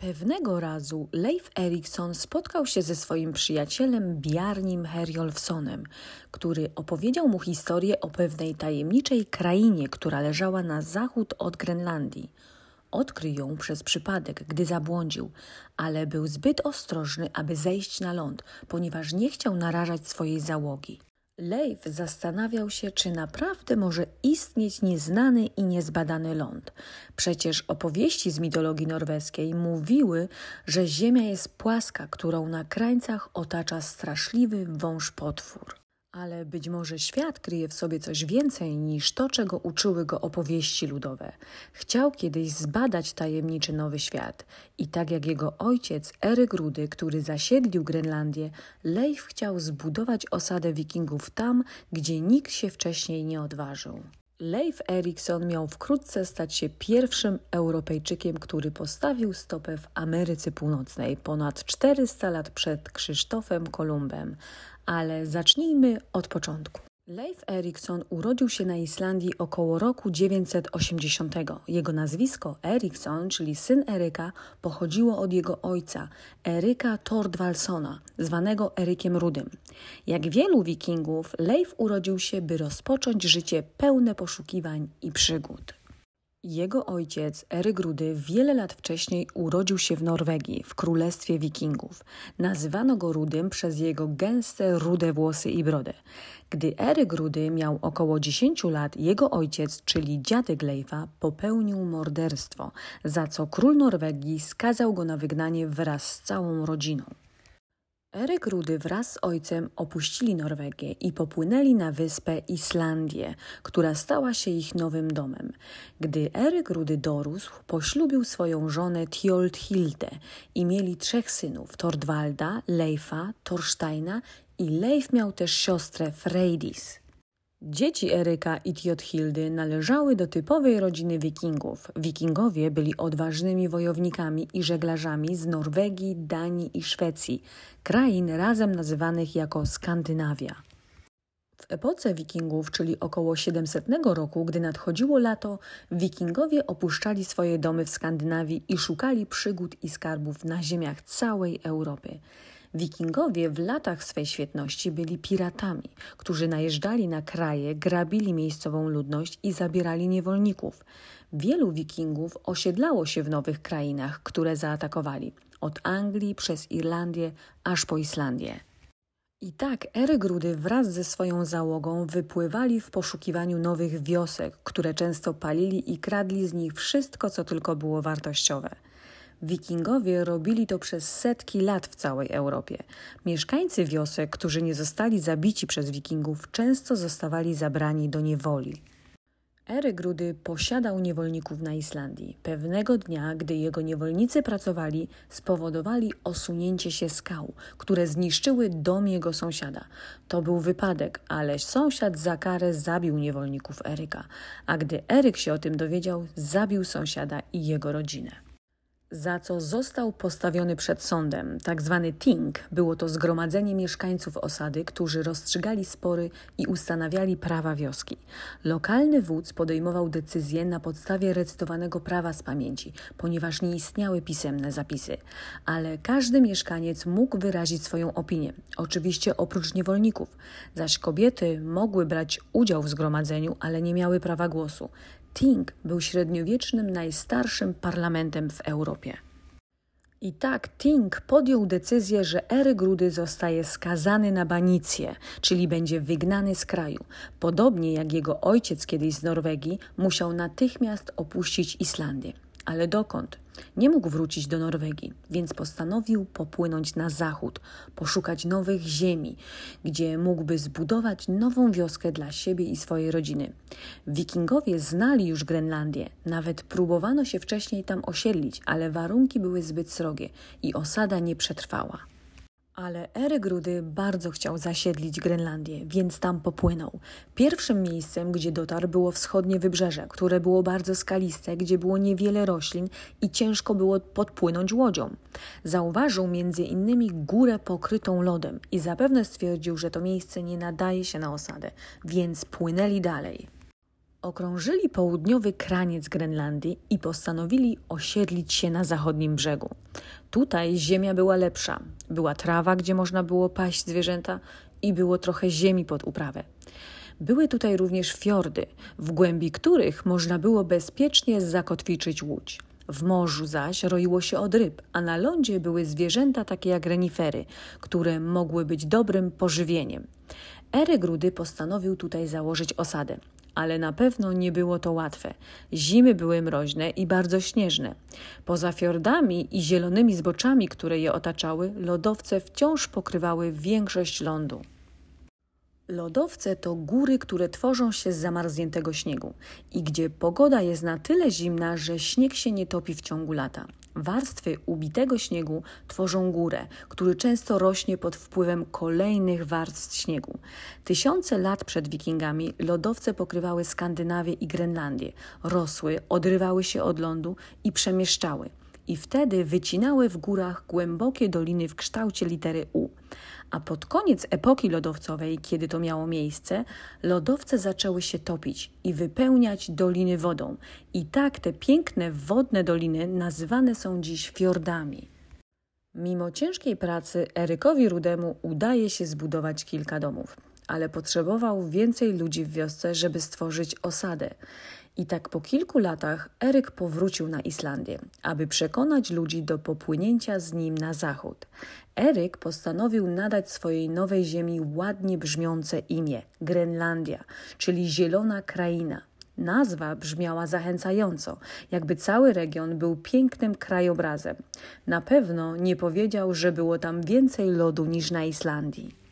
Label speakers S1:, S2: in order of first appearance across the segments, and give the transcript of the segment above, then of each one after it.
S1: Pewnego razu Leif Erikson spotkał się ze swoim przyjacielem Bjarnim Herjolfsonem, który opowiedział mu historię o pewnej tajemniczej krainie, która leżała na zachód od Grenlandii. Odkrył ją przez przypadek, gdy zabłądził, ale był zbyt ostrożny, aby zejść na ląd, ponieważ nie chciał narażać swojej załogi. Leif zastanawiał się, czy naprawdę może istnieć nieznany i niezbadany ląd. Przecież opowieści z mitologii norweskiej mówiły, że Ziemia jest płaska, którą na krańcach otacza straszliwy wąż potwór. Ale być może świat kryje w sobie coś więcej niż to, czego uczyły go opowieści ludowe. Chciał kiedyś zbadać tajemniczy nowy świat i tak jak jego ojciec Eryk Rudy, który zasiedlił Grenlandię, Leif chciał zbudować osadę wikingów tam, gdzie nikt się wcześniej nie odważył. Leif Erikson miał wkrótce stać się pierwszym Europejczykiem, który postawił stopę w Ameryce Północnej ponad 400 lat przed Krzysztofem Kolumbem. Ale zacznijmy od początku. Leif Erikson urodził się na Islandii około roku 980. Jego nazwisko Erikson, czyli syn Eryka, pochodziło od jego ojca, Eryka Thordvalsona, zwanego Erykiem Rudym. Jak wielu wikingów, Leif urodził się, by rozpocząć życie pełne poszukiwań i przygód. Jego ojciec, Eryk wiele lat wcześniej urodził się w Norwegii, w królestwie wikingów. Nazywano go Rudym przez jego gęste, rude włosy i brodę. Gdy Eryk miał około 10 lat, jego ojciec, czyli dziadek Leifa, popełnił morderstwo, za co król Norwegii skazał go na wygnanie wraz z całą rodziną. Eryk Rudy wraz z ojcem opuścili Norwegię i popłynęli na wyspę Islandię, która stała się ich nowym domem. Gdy Eryk Rudy dorósł, poślubił swoją żonę Thjolthildę i mieli trzech synów: Tordwalda, Leifa, Thorsteina i Leif miał też siostrę Freydis. Dzieci Eryka i Tjothildy należały do typowej rodziny wikingów. Wikingowie byli odważnymi wojownikami i żeglarzami z Norwegii, Danii i Szwecji, krain razem nazywanych jako Skandynawia. W epoce wikingów, czyli około 700 roku, gdy nadchodziło lato, wikingowie opuszczali swoje domy w Skandynawii i szukali przygód i skarbów na ziemiach całej Europy. Wikingowie w latach swej świetności byli piratami, którzy najeżdżali na kraje, grabili miejscową ludność i zabierali niewolników. Wielu wikingów osiedlało się w nowych krainach, które zaatakowali, od Anglii przez Irlandię aż po Islandię. I tak Eryk Rudy wraz ze swoją załogą wypływali w poszukiwaniu nowych wiosek, które często palili i kradli z nich wszystko, co tylko było wartościowe. Wikingowie robili to przez setki lat w całej Europie. Mieszkańcy wiosek, którzy nie zostali zabici przez Wikingów, często zostawali zabrani do niewoli. Eryk Rudy posiadał niewolników na Islandii. Pewnego dnia, gdy jego niewolnicy pracowali, spowodowali osunięcie się skał, które zniszczyły dom jego sąsiada. To był wypadek, ale sąsiad za karę zabił niewolników Eryka, a gdy Eryk się o tym dowiedział, zabił sąsiada i jego rodzinę za co został postawiony przed sądem. Tak zwany ting było to zgromadzenie mieszkańców osady, którzy rozstrzygali spory i ustanawiali prawa wioski. Lokalny wódz podejmował decyzje na podstawie recytowanego prawa z pamięci, ponieważ nie istniały pisemne zapisy. Ale każdy mieszkaniec mógł wyrazić swoją opinię, oczywiście oprócz niewolników, zaś kobiety mogły brać udział w zgromadzeniu, ale nie miały prawa głosu. Ting był średniowiecznym najstarszym parlamentem w Europie. I tak Ting podjął decyzję, że Eryk Rudy zostaje skazany na banicję, czyli będzie wygnany z kraju. Podobnie jak jego ojciec kiedyś z Norwegii musiał natychmiast opuścić Islandię. Ale dokąd? Nie mógł wrócić do Norwegii, więc postanowił popłynąć na zachód, poszukać nowych ziemi, gdzie mógłby zbudować nową wioskę dla siebie i swojej rodziny. Wikingowie znali już Grenlandię, nawet próbowano się wcześniej tam osiedlić, ale warunki były zbyt srogie i osada nie przetrwała. Ale Eryk Rudy bardzo chciał zasiedlić Grenlandię, więc tam popłynął. Pierwszym miejscem, gdzie dotarł, było wschodnie wybrzeże, które było bardzo skaliste, gdzie było niewiele roślin i ciężko było podpłynąć łodzią. Zauważył między innymi górę pokrytą lodem i zapewne stwierdził, że to miejsce nie nadaje się na osadę, więc płynęli dalej. Okrążyli południowy kraniec Grenlandii i postanowili osiedlić się na zachodnim brzegu. Tutaj ziemia była lepsza, była trawa, gdzie można było paść zwierzęta i było trochę ziemi pod uprawę. Były tutaj również fiordy, w głębi których można było bezpiecznie zakotwiczyć łódź. W morzu zaś roiło się od ryb, a na lądzie były zwierzęta takie jak renifery, które mogły być dobrym pożywieniem. Eryk Rudy postanowił tutaj założyć osadę, ale na pewno nie było to łatwe. Zimy były mroźne i bardzo śnieżne. Poza fiordami i zielonymi zboczami, które je otaczały, lodowce wciąż pokrywały większość lądu. Lodowce to góry, które tworzą się z zamarzniętego śniegu i gdzie pogoda jest na tyle zimna, że śnieg się nie topi w ciągu lata. Warstwy ubitego śniegu tworzą górę, który często rośnie pod wpływem kolejnych warstw śniegu. Tysiące lat przed wikingami lodowce pokrywały Skandynawię i Grenlandię, rosły, odrywały się od lądu i przemieszczały. I wtedy wycinały w górach głębokie doliny w kształcie litery U a pod koniec epoki lodowcowej, kiedy to miało miejsce, lodowce zaczęły się topić i wypełniać doliny wodą. I tak te piękne wodne doliny nazywane są dziś fiordami. Mimo ciężkiej pracy Erykowi Rudemu udaje się zbudować kilka domów, ale potrzebował więcej ludzi w wiosce, żeby stworzyć osadę. I tak po kilku latach Eryk powrócił na Islandię, aby przekonać ludzi do popłynięcia z nim na zachód. Eryk postanowił nadać swojej nowej ziemi ładnie brzmiące imię Grenlandia, czyli Zielona Kraina. Nazwa brzmiała zachęcająco, jakby cały region był pięknym krajobrazem. Na pewno nie powiedział, że było tam więcej lodu niż na Islandii.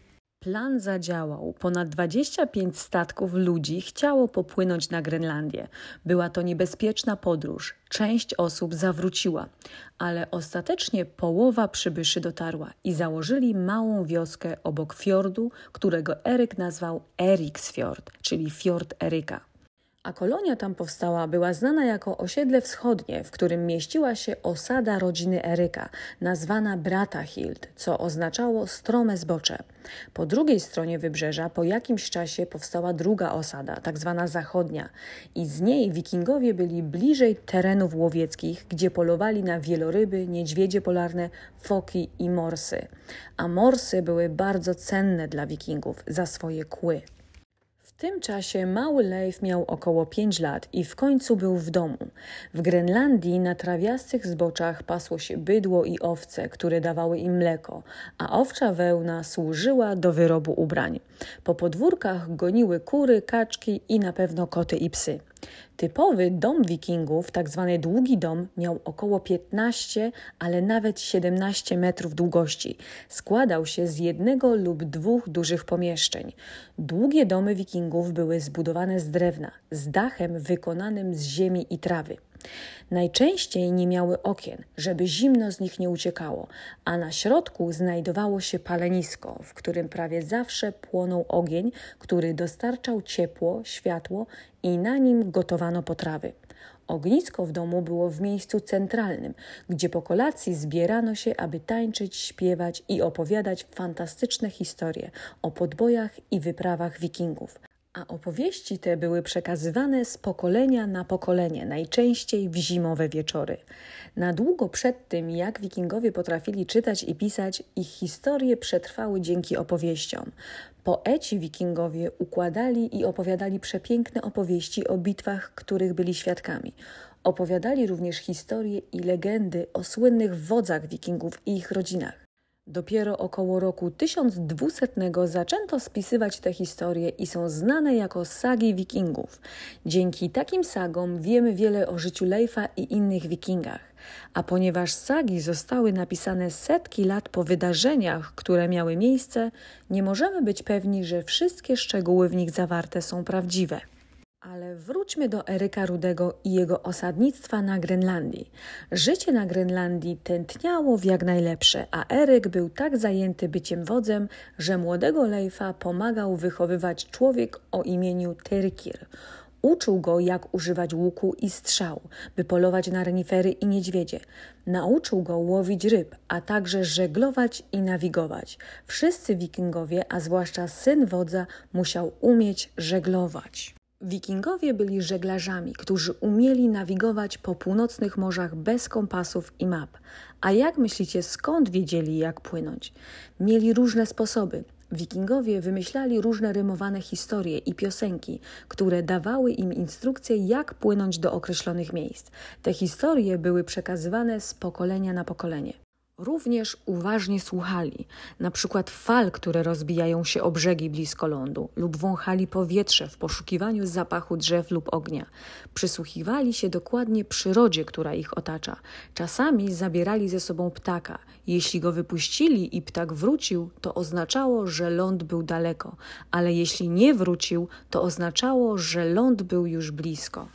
S1: Plan zadziałał. Ponad 25 statków ludzi chciało popłynąć na Grenlandię. Była to niebezpieczna podróż. Część osób zawróciła, ale ostatecznie połowa przybyszy dotarła i założyli małą wioskę obok fiordu, którego Eryk nazwał Eriksfjord, czyli fiord Eryka a kolonia tam powstała była znana jako osiedle wschodnie, w którym mieściła się osada rodziny Eryka, nazwana Bratahild, co oznaczało strome zbocze. Po drugiej stronie wybrzeża po jakimś czasie powstała druga osada, tak zwana zachodnia, i z niej wikingowie byli bliżej terenów łowieckich, gdzie polowali na wieloryby, niedźwiedzie polarne, foki i morsy. A morsy były bardzo cenne dla wikingów za swoje kły. W tym czasie mały Leif miał około 5 lat i w końcu był w domu. W Grenlandii na trawiastych zboczach pasło się bydło i owce, które dawały im mleko, a owcza wełna służyła do wyrobu ubrań. Po podwórkach goniły kury, kaczki i na pewno koty i psy. Typowy dom wikingów, tak zwany długi dom, miał około 15, ale nawet 17 metrów długości. Składał się z jednego lub dwóch dużych pomieszczeń. Długie domy wikingów były zbudowane z drewna, z dachem wykonanym z ziemi i trawy. Najczęściej nie miały okien, żeby zimno z nich nie uciekało, a na środku znajdowało się palenisko, w którym prawie zawsze płonął ogień, który dostarczał ciepło, światło i na nim gotowano potrawy. Ognisko w domu było w miejscu centralnym, gdzie po kolacji zbierano się, aby tańczyć, śpiewać i opowiadać fantastyczne historie o podbojach i wyprawach wikingów a opowieści te były przekazywane z pokolenia na pokolenie, najczęściej w zimowe wieczory. Na długo przed tym, jak wikingowie potrafili czytać i pisać, ich historie przetrwały dzięki opowieściom. Poeci wikingowie układali i opowiadali przepiękne opowieści o bitwach, których byli świadkami. Opowiadali również historie i legendy o słynnych wodzach wikingów i ich rodzinach. Dopiero około roku 1200 zaczęto spisywać te historie i są znane jako sagi wikingów. Dzięki takim sagom wiemy wiele o życiu Leifa i innych wikingach. A ponieważ sagi zostały napisane setki lat po wydarzeniach, które miały miejsce, nie możemy być pewni, że wszystkie szczegóły w nich zawarte są prawdziwe. Ale wróćmy do Eryka Rudego i jego osadnictwa na Grenlandii. Życie na Grenlandii tętniało w jak najlepsze, a Eryk był tak zajęty byciem wodzem, że młodego Leifa pomagał wychowywać człowiek o imieniu Tyrkir. Uczył go, jak używać łuku i strzał, by polować na renifery i niedźwiedzie. Nauczył go łowić ryb, a także żeglować i nawigować. Wszyscy wikingowie, a zwłaszcza syn wodza, musiał umieć żeglować. Wikingowie byli żeglarzami, którzy umieli nawigować po północnych morzach bez kompasów i map. A jak myślicie, skąd wiedzieli, jak płynąć? Mieli różne sposoby. Wikingowie wymyślali różne rymowane historie i piosenki, które dawały im instrukcje, jak płynąć do określonych miejsc. Te historie były przekazywane z pokolenia na pokolenie. Również uważnie słuchali, na przykład fal, które rozbijają się o brzegi blisko lądu, lub wąchali powietrze w poszukiwaniu zapachu drzew lub ognia. Przysłuchiwali się dokładnie przyrodzie, która ich otacza. Czasami zabierali ze sobą ptaka. Jeśli go wypuścili i ptak wrócił, to oznaczało, że ląd był daleko, ale jeśli nie wrócił, to oznaczało, że ląd był już blisko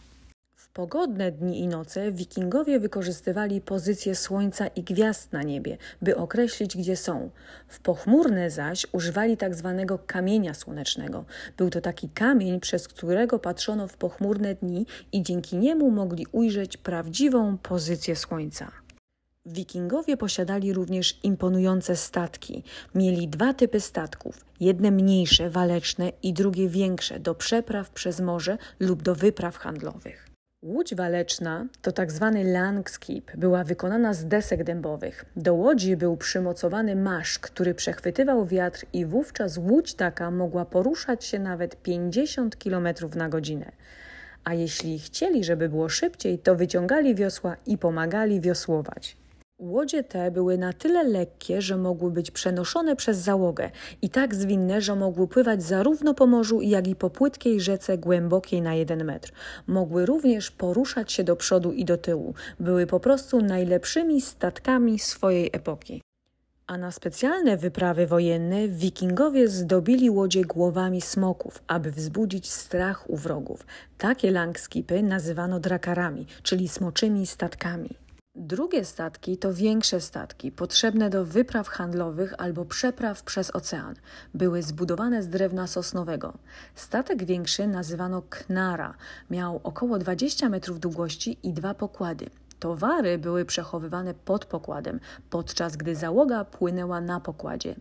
S1: pogodne dni i noce wikingowie wykorzystywali pozycję słońca i gwiazd na niebie, by określić, gdzie są. W pochmurne zaś używali tak zwanego kamienia słonecznego. Był to taki kamień, przez którego patrzono w pochmurne dni i dzięki niemu mogli ujrzeć prawdziwą pozycję słońca. Wikingowie posiadali również imponujące statki. Mieli dwa typy statków: jedne mniejsze, waleczne i drugie większe do przepraw przez morze lub do wypraw handlowych. Łódź waleczna to tak zwany langskip, była wykonana z desek dębowych. Do łodzi był przymocowany masz, który przechwytywał wiatr i wówczas łódź taka mogła poruszać się nawet 50 km na godzinę. A jeśli chcieli, żeby było szybciej, to wyciągali wiosła i pomagali wiosłować. Łodzie te były na tyle lekkie, że mogły być przenoszone przez załogę i tak zwinne, że mogły pływać zarówno po morzu, jak i po płytkiej rzece głębokiej na jeden metr. Mogły również poruszać się do przodu i do tyłu. Były po prostu najlepszymi statkami swojej epoki. A na specjalne wyprawy wojenne wikingowie zdobili łodzie głowami smoków, aby wzbudzić strach u wrogów. Takie langskipy nazywano drakarami, czyli smoczymi statkami. Drugie statki to większe statki, potrzebne do wypraw handlowych albo przepraw przez ocean. Były zbudowane z drewna sosnowego. Statek większy nazywano knara. Miał około 20 metrów długości i dwa pokłady. Towary były przechowywane pod pokładem, podczas gdy załoga płynęła na pokładzie.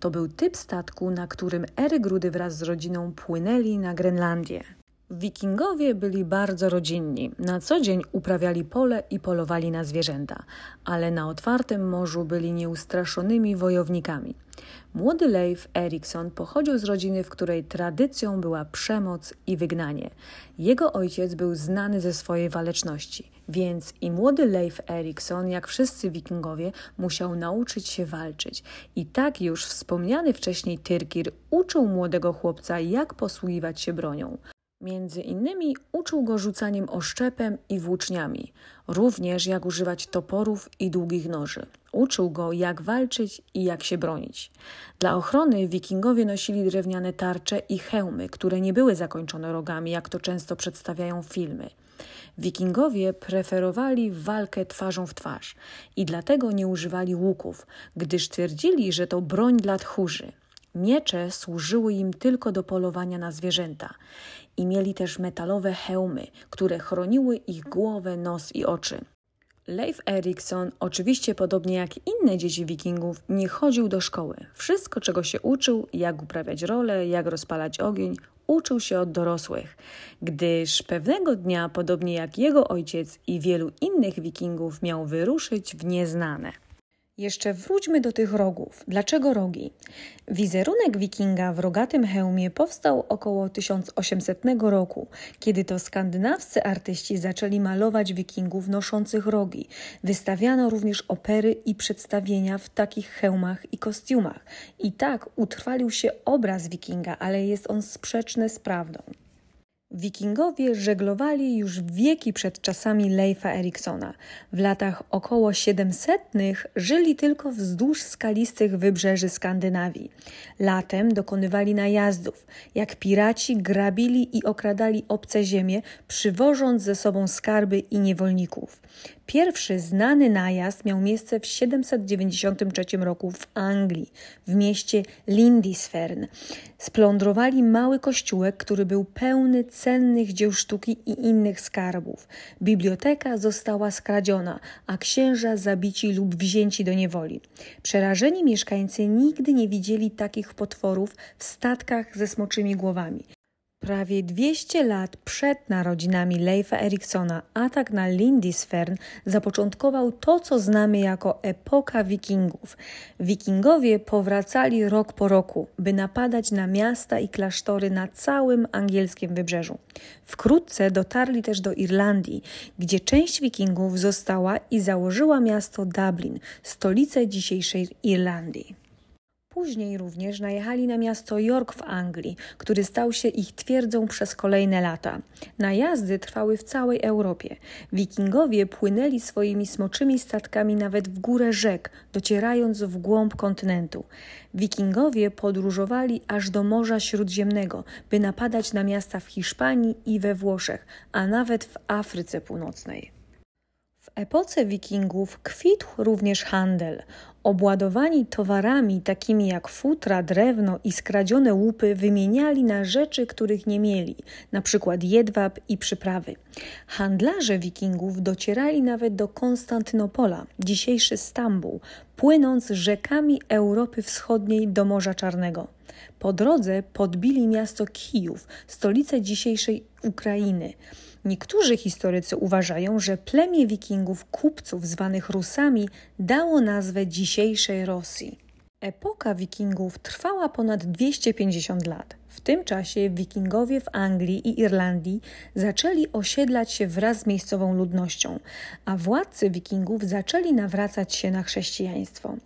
S1: To był typ statku, na którym Ery Grudy wraz z rodziną płynęli na Grenlandię. Wikingowie byli bardzo rodzinni. Na co dzień uprawiali pole i polowali na zwierzęta, ale na otwartym morzu byli nieustraszonymi wojownikami. Młody Leif Erikson pochodził z rodziny, w której tradycją była przemoc i wygnanie. Jego ojciec był znany ze swojej waleczności, więc i młody Leif Erikson, jak wszyscy wikingowie, musiał nauczyć się walczyć. I tak już wspomniany wcześniej Tyrkir uczył młodego chłopca, jak posługiwać się bronią. Między innymi uczył go rzucaniem oszczepem i włóczniami, również jak używać toporów i długich noży. Uczył go, jak walczyć i jak się bronić. Dla ochrony wikingowie nosili drewniane tarcze i hełmy, które nie były zakończone rogami, jak to często przedstawiają filmy. Wikingowie preferowali walkę twarzą w twarz i dlatego nie używali łuków, gdyż twierdzili, że to broń dla tchórzy. Miecze służyły im tylko do polowania na zwierzęta i mieli też metalowe hełmy, które chroniły ich głowę, nos i oczy. Leif Erikson, oczywiście podobnie jak inne dzieci wikingów, nie chodził do szkoły. Wszystko, czego się uczył, jak uprawiać rolę, jak rozpalać ogień, uczył się od dorosłych, gdyż pewnego dnia, podobnie jak jego ojciec i wielu innych wikingów, miał wyruszyć w nieznane. Jeszcze wróćmy do tych rogów. Dlaczego rogi? Wizerunek wikinga w rogatym hełmie powstał około 1800 roku, kiedy to skandynawscy artyści zaczęli malować wikingów noszących rogi. Wystawiano również opery i przedstawienia w takich hełmach i kostiumach. I tak utrwalił się obraz wikinga, ale jest on sprzeczny z prawdą. Wikingowie żeglowali już wieki przed czasami Leifa Eriksona. W latach około 700 żyli tylko wzdłuż skalistych wybrzeży Skandynawii. Latem dokonywali najazdów. Jak piraci grabili i okradali obce ziemie, przywożąc ze sobą skarby i niewolników. Pierwszy znany najazd miał miejsce w 793 roku w Anglii, w mieście Lindisfarne. Splądrowali mały kościółek, który był pełny cennych dzieł sztuki i innych skarbów. Biblioteka została skradziona, a księża zabici lub wzięci do niewoli. Przerażeni mieszkańcy nigdy nie widzieli takich potworów w statkach ze smoczymi głowami. Prawie 200 lat przed narodzinami Leifa Eriksona atak na Lindisfern zapoczątkował to, co znamy jako epoka wikingów. Wikingowie powracali rok po roku, by napadać na miasta i klasztory na całym angielskim wybrzeżu. Wkrótce dotarli też do Irlandii, gdzie część wikingów została i założyła miasto Dublin, stolicę dzisiejszej Irlandii. Później również najechali na miasto York w Anglii, który stał się ich twierdzą przez kolejne lata. Najazdy trwały w całej Europie. Wikingowie płynęli swoimi smoczymi statkami nawet w górę rzek, docierając w głąb kontynentu. Wikingowie podróżowali aż do Morza Śródziemnego, by napadać na miasta w Hiszpanii i we Włoszech, a nawet w Afryce Północnej. Epoce wikingów kwitł również handel. Obładowani towarami takimi jak futra, drewno i skradzione łupy wymieniali na rzeczy, których nie mieli, przykład jedwab i przyprawy. Handlarze wikingów docierali nawet do Konstantynopola, dzisiejszy Stambuł, płynąc rzekami Europy Wschodniej do Morza Czarnego. Po drodze podbili miasto Kijów, stolicę dzisiejszej Ukrainy. Niektórzy historycy uważają, że plemię wikingów kupców zwanych Rusami dało nazwę dzisiejszej Rosji. Epoka wikingów trwała ponad 250 lat. W tym czasie wikingowie w Anglii i Irlandii zaczęli osiedlać się wraz z miejscową ludnością, a władcy wikingów zaczęli nawracać się na chrześcijaństwo.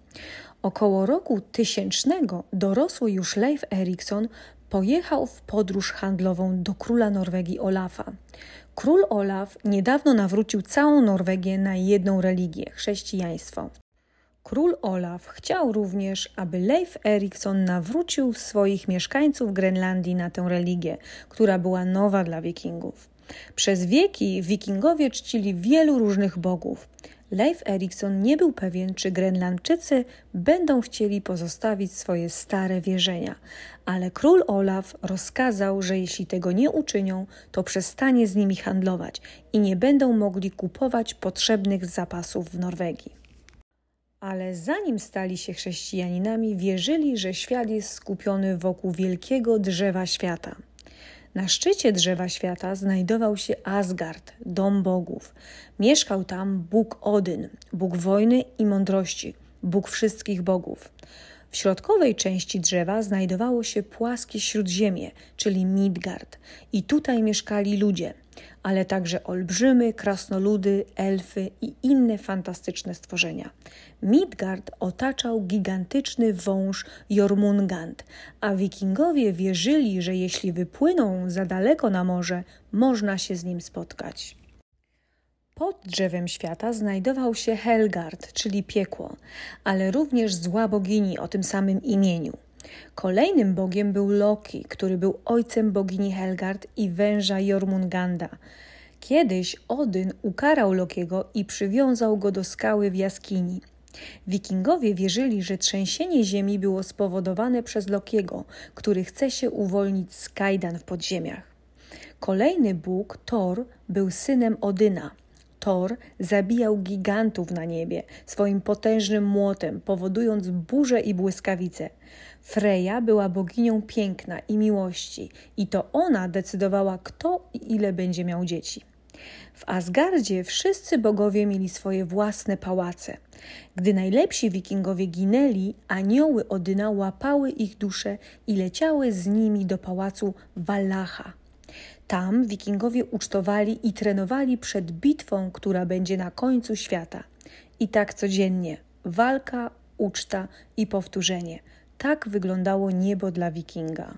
S1: Około roku tysięcznego dorosły już Leif Erikson pojechał w podróż handlową do króla Norwegii Olafa. Król Olaf niedawno nawrócił całą Norwegię na jedną religię chrześcijaństwo. Król Olaf chciał również, aby Leif Erikson nawrócił swoich mieszkańców Grenlandii na tę religię, która była nowa dla Wikingów. Przez wieki Wikingowie czcili wielu różnych bogów. Leif Erikson nie był pewien, czy Grenlandczycy będą chcieli pozostawić swoje stare wierzenia, ale król Olaf rozkazał, że jeśli tego nie uczynią, to przestanie z nimi handlować i nie będą mogli kupować potrzebnych zapasów w Norwegii. Ale zanim stali się chrześcijaninami, wierzyli, że świat jest skupiony wokół wielkiego drzewa świata – na szczycie drzewa świata znajdował się Asgard, dom bogów. Mieszkał tam Bóg Odyn, Bóg wojny i mądrości, Bóg wszystkich bogów. W środkowej części drzewa znajdowało się płaskie śródziemie, czyli Midgard, i tutaj mieszkali ludzie, ale także olbrzymy, krasnoludy, elfy i inne fantastyczne stworzenia. Midgard otaczał gigantyczny wąż Jormungand, a wikingowie wierzyli, że jeśli wypłyną za daleko na morze, można się z nim spotkać. Pod drzewem świata znajdował się Helgard, czyli piekło, ale również zła bogini o tym samym imieniu. Kolejnym bogiem był Loki, który był ojcem bogini Helgard i węża Jormunganda. Kiedyś Odyn ukarał Lokiego i przywiązał go do skały w jaskini. Wikingowie wierzyli, że trzęsienie ziemi było spowodowane przez Lokiego, który chce się uwolnić z kajdan w podziemiach. Kolejny bóg, Thor, był synem Odyna – Thor zabijał gigantów na niebie swoim potężnym młotem, powodując burze i błyskawice. Freja była boginią piękna i miłości, i to ona decydowała, kto i ile będzie miał dzieci. W Asgardzie wszyscy bogowie mieli swoje własne pałace. Gdy najlepsi wikingowie ginęli, anioły Odyna łapały ich dusze i leciały z nimi do pałacu Wallacha. Tam wikingowie ucztowali i trenowali przed bitwą, która będzie na końcu świata. I tak codziennie walka, uczta i powtórzenie. Tak wyglądało niebo dla wikinga.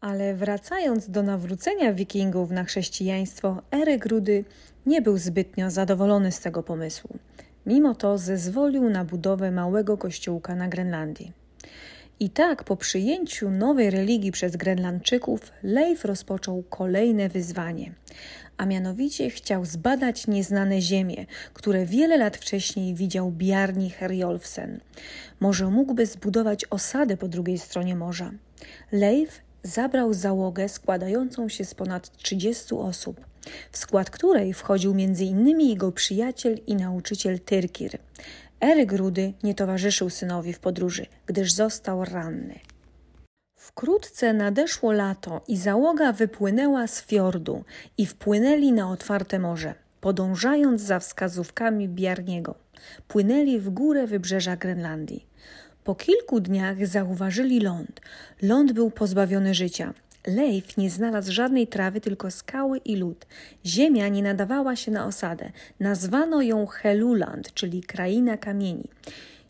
S1: Ale wracając do nawrócenia wikingów na chrześcijaństwo, Eryk Rudy nie był zbytnio zadowolony z tego pomysłu. Mimo to zezwolił na budowę małego kościółka na Grenlandii. I tak po przyjęciu nowej religii przez Grenlandczyków, Leif rozpoczął kolejne wyzwanie, a mianowicie chciał zbadać nieznane ziemie, które wiele lat wcześniej widział Bjarni Herjolfsen. Może mógłby zbudować osadę po drugiej stronie morza. Leif zabrał załogę składającą się z ponad 30 osób, w skład której wchodził m.in. jego przyjaciel i nauczyciel Tyrkir. Eryk Rudy nie towarzyszył synowi w podróży, gdyż został ranny. Wkrótce nadeszło lato i załoga wypłynęła z fiordu i wpłynęli na otwarte morze, podążając za wskazówkami Biarniego. Płynęli w górę wybrzeża Grenlandii. Po kilku dniach zauważyli ląd. Ląd był pozbawiony życia. Leif nie znalazł żadnej trawy, tylko skały i lód. Ziemia nie nadawała się na osadę. Nazwano ją Heluland, czyli kraina kamieni.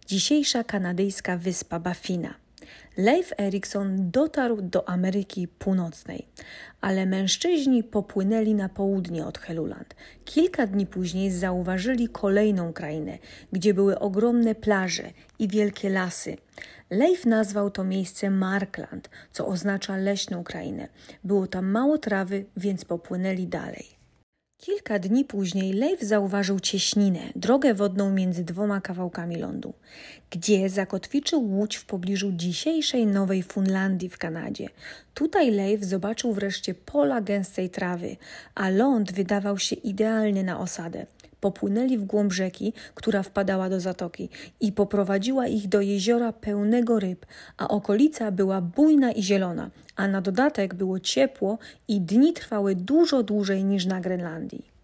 S1: Dzisiejsza kanadyjska wyspa Baffina. Leif Erikson dotarł do Ameryki Północnej, ale mężczyźni popłynęli na południe od Heluland. Kilka dni później zauważyli kolejną krainę, gdzie były ogromne plaże i wielkie lasy. Leif nazwał to miejsce Markland, co oznacza leśną krainę. Było tam mało trawy, więc popłynęli dalej. Kilka dni później Leif zauważył cieśninę, drogę wodną między dwoma kawałkami lądu, gdzie zakotwiczył łódź w pobliżu dzisiejszej Nowej Funlandii w Kanadzie. Tutaj Leif zobaczył wreszcie pola gęstej trawy, a ląd wydawał się idealny na osadę popłynęli w głąb rzeki, która wpadała do zatoki i poprowadziła ich do jeziora pełnego ryb, a okolica była bujna i zielona, a na dodatek było ciepło i dni trwały dużo dłużej niż na Grenlandii.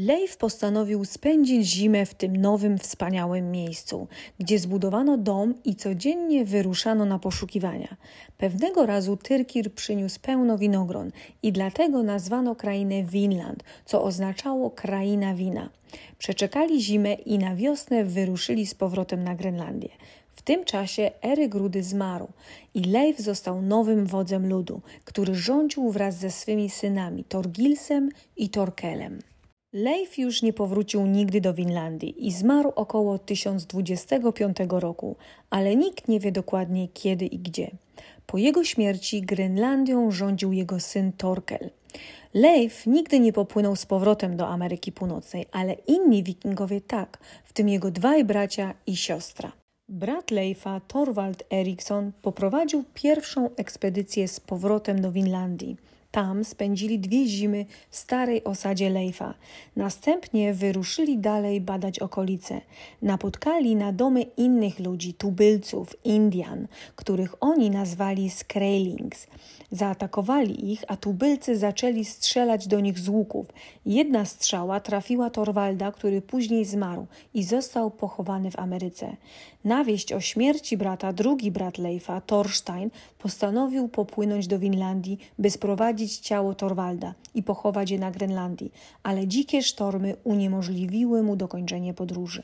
S1: Leif postanowił spędzić zimę w tym nowym, wspaniałym miejscu, gdzie zbudowano dom i codziennie wyruszano na poszukiwania. Pewnego razu Tyrkir przyniósł pełno winogron i dlatego nazwano krainę Winland, co oznaczało kraina wina. Przeczekali zimę i na wiosnę wyruszyli z powrotem na Grenlandię. W tym czasie Eryk zmarł i Leif został nowym wodzem ludu, który rządził wraz ze swymi synami Torgilsem i Torkelem. Leif już nie powrócił nigdy do Winlandii i zmarł około 1025 roku, ale nikt nie wie dokładnie kiedy i gdzie. Po jego śmierci Grenlandią rządził jego syn Torkel. Leif nigdy nie popłynął z powrotem do Ameryki Północnej, ale inni wikingowie tak, w tym jego dwaj bracia i siostra. Brat Leifa, Torvald Eriksson, poprowadził pierwszą ekspedycję z powrotem do Winlandii. Tam spędzili dwie zimy w starej osadzie Leifa. Następnie wyruszyli dalej badać okolice. Napotkali na domy innych ludzi, tubylców, Indian, których oni nazwali Skrelings. Zaatakowali ich, a tubylcy zaczęli strzelać do nich z łuków. Jedna strzała trafiła Torwalda, który później zmarł i został pochowany w Ameryce. Na wieść o śmierci brata drugi brat Leifa, Thorstein, postanowił popłynąć do Winlandii, by sprowadzić ciało Torwalda i pochować je na Grenlandii, ale dzikie sztormy uniemożliwiły mu dokończenie podróży.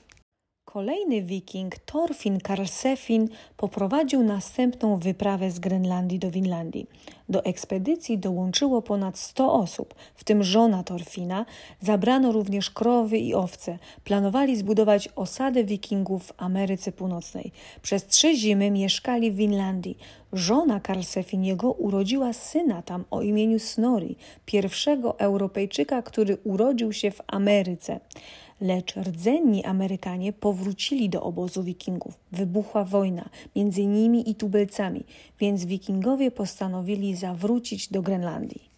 S1: Kolejny wiking, Thorfinn Karlsefin, poprowadził następną wyprawę z Grenlandii do Winlandii. Do ekspedycji dołączyło ponad 100 osób, w tym żona Thorfina. Zabrano również krowy i owce. Planowali zbudować osadę wikingów w Ameryce Północnej. Przez trzy zimy mieszkali w Winlandii. Żona Karlsefiniego urodziła syna tam o imieniu Snorri, pierwszego Europejczyka, który urodził się w Ameryce lecz rdzenni Amerykanie powrócili do obozu wikingów. Wybuchła wojna między nimi i tubylcami, więc wikingowie postanowili zawrócić do Grenlandii.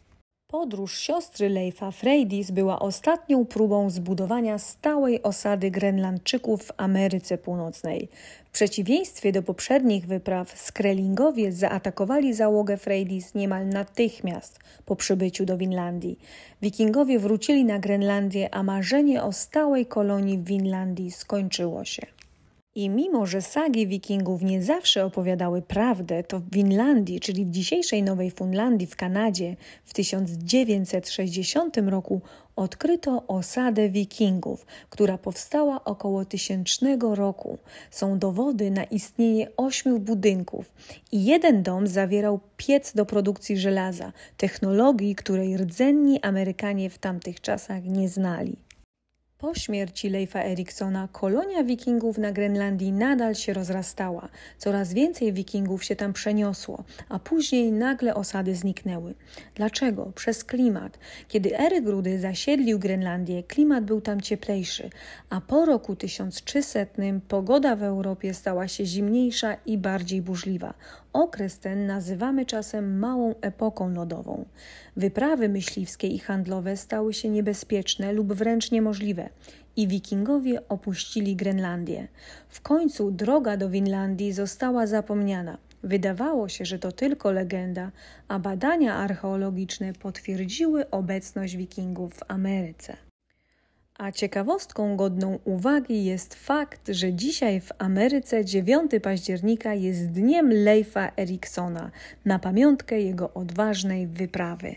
S1: Podróż siostry Leifa Freydis była ostatnią próbą zbudowania stałej osady Grenlandczyków w Ameryce Północnej. W przeciwieństwie do poprzednich wypraw, Skrelingowie zaatakowali załogę Freydis niemal natychmiast po przybyciu do Winlandii. Wikingowie wrócili na Grenlandię, a marzenie o stałej kolonii w Winlandii skończyło się. I mimo, że sagi wikingów nie zawsze opowiadały prawdę, to w Winlandii, czyli w dzisiejszej Nowej Fundlandii w Kanadzie, w 1960 roku odkryto osadę wikingów, która powstała około tysięcznego roku. Są dowody na istnienie ośmiu budynków i jeden dom zawierał piec do produkcji żelaza, technologii, której rdzenni Amerykanie w tamtych czasach nie znali. Po śmierci Leifa Eriksona kolonia wikingów na Grenlandii nadal się rozrastała. Coraz więcej wikingów się tam przeniosło, a później nagle osady zniknęły. Dlaczego? Przez klimat. Kiedy Eryk Rudy zasiedlił Grenlandię, klimat był tam cieplejszy, a po roku 1300 pogoda w Europie stała się zimniejsza i bardziej burzliwa. Okres ten nazywamy czasem małą epoką lodową. Wyprawy myśliwskie i handlowe stały się niebezpieczne lub wręcz niemożliwe i wikingowie opuścili Grenlandię. W końcu droga do Winlandii została zapomniana Wydawało się, że to tylko legenda, a badania archeologiczne potwierdziły obecność Wikingów w Ameryce. A ciekawostką godną uwagi jest fakt, że dzisiaj w Ameryce 9 października jest dniem Leifa Eriksona na pamiątkę jego odważnej wyprawy.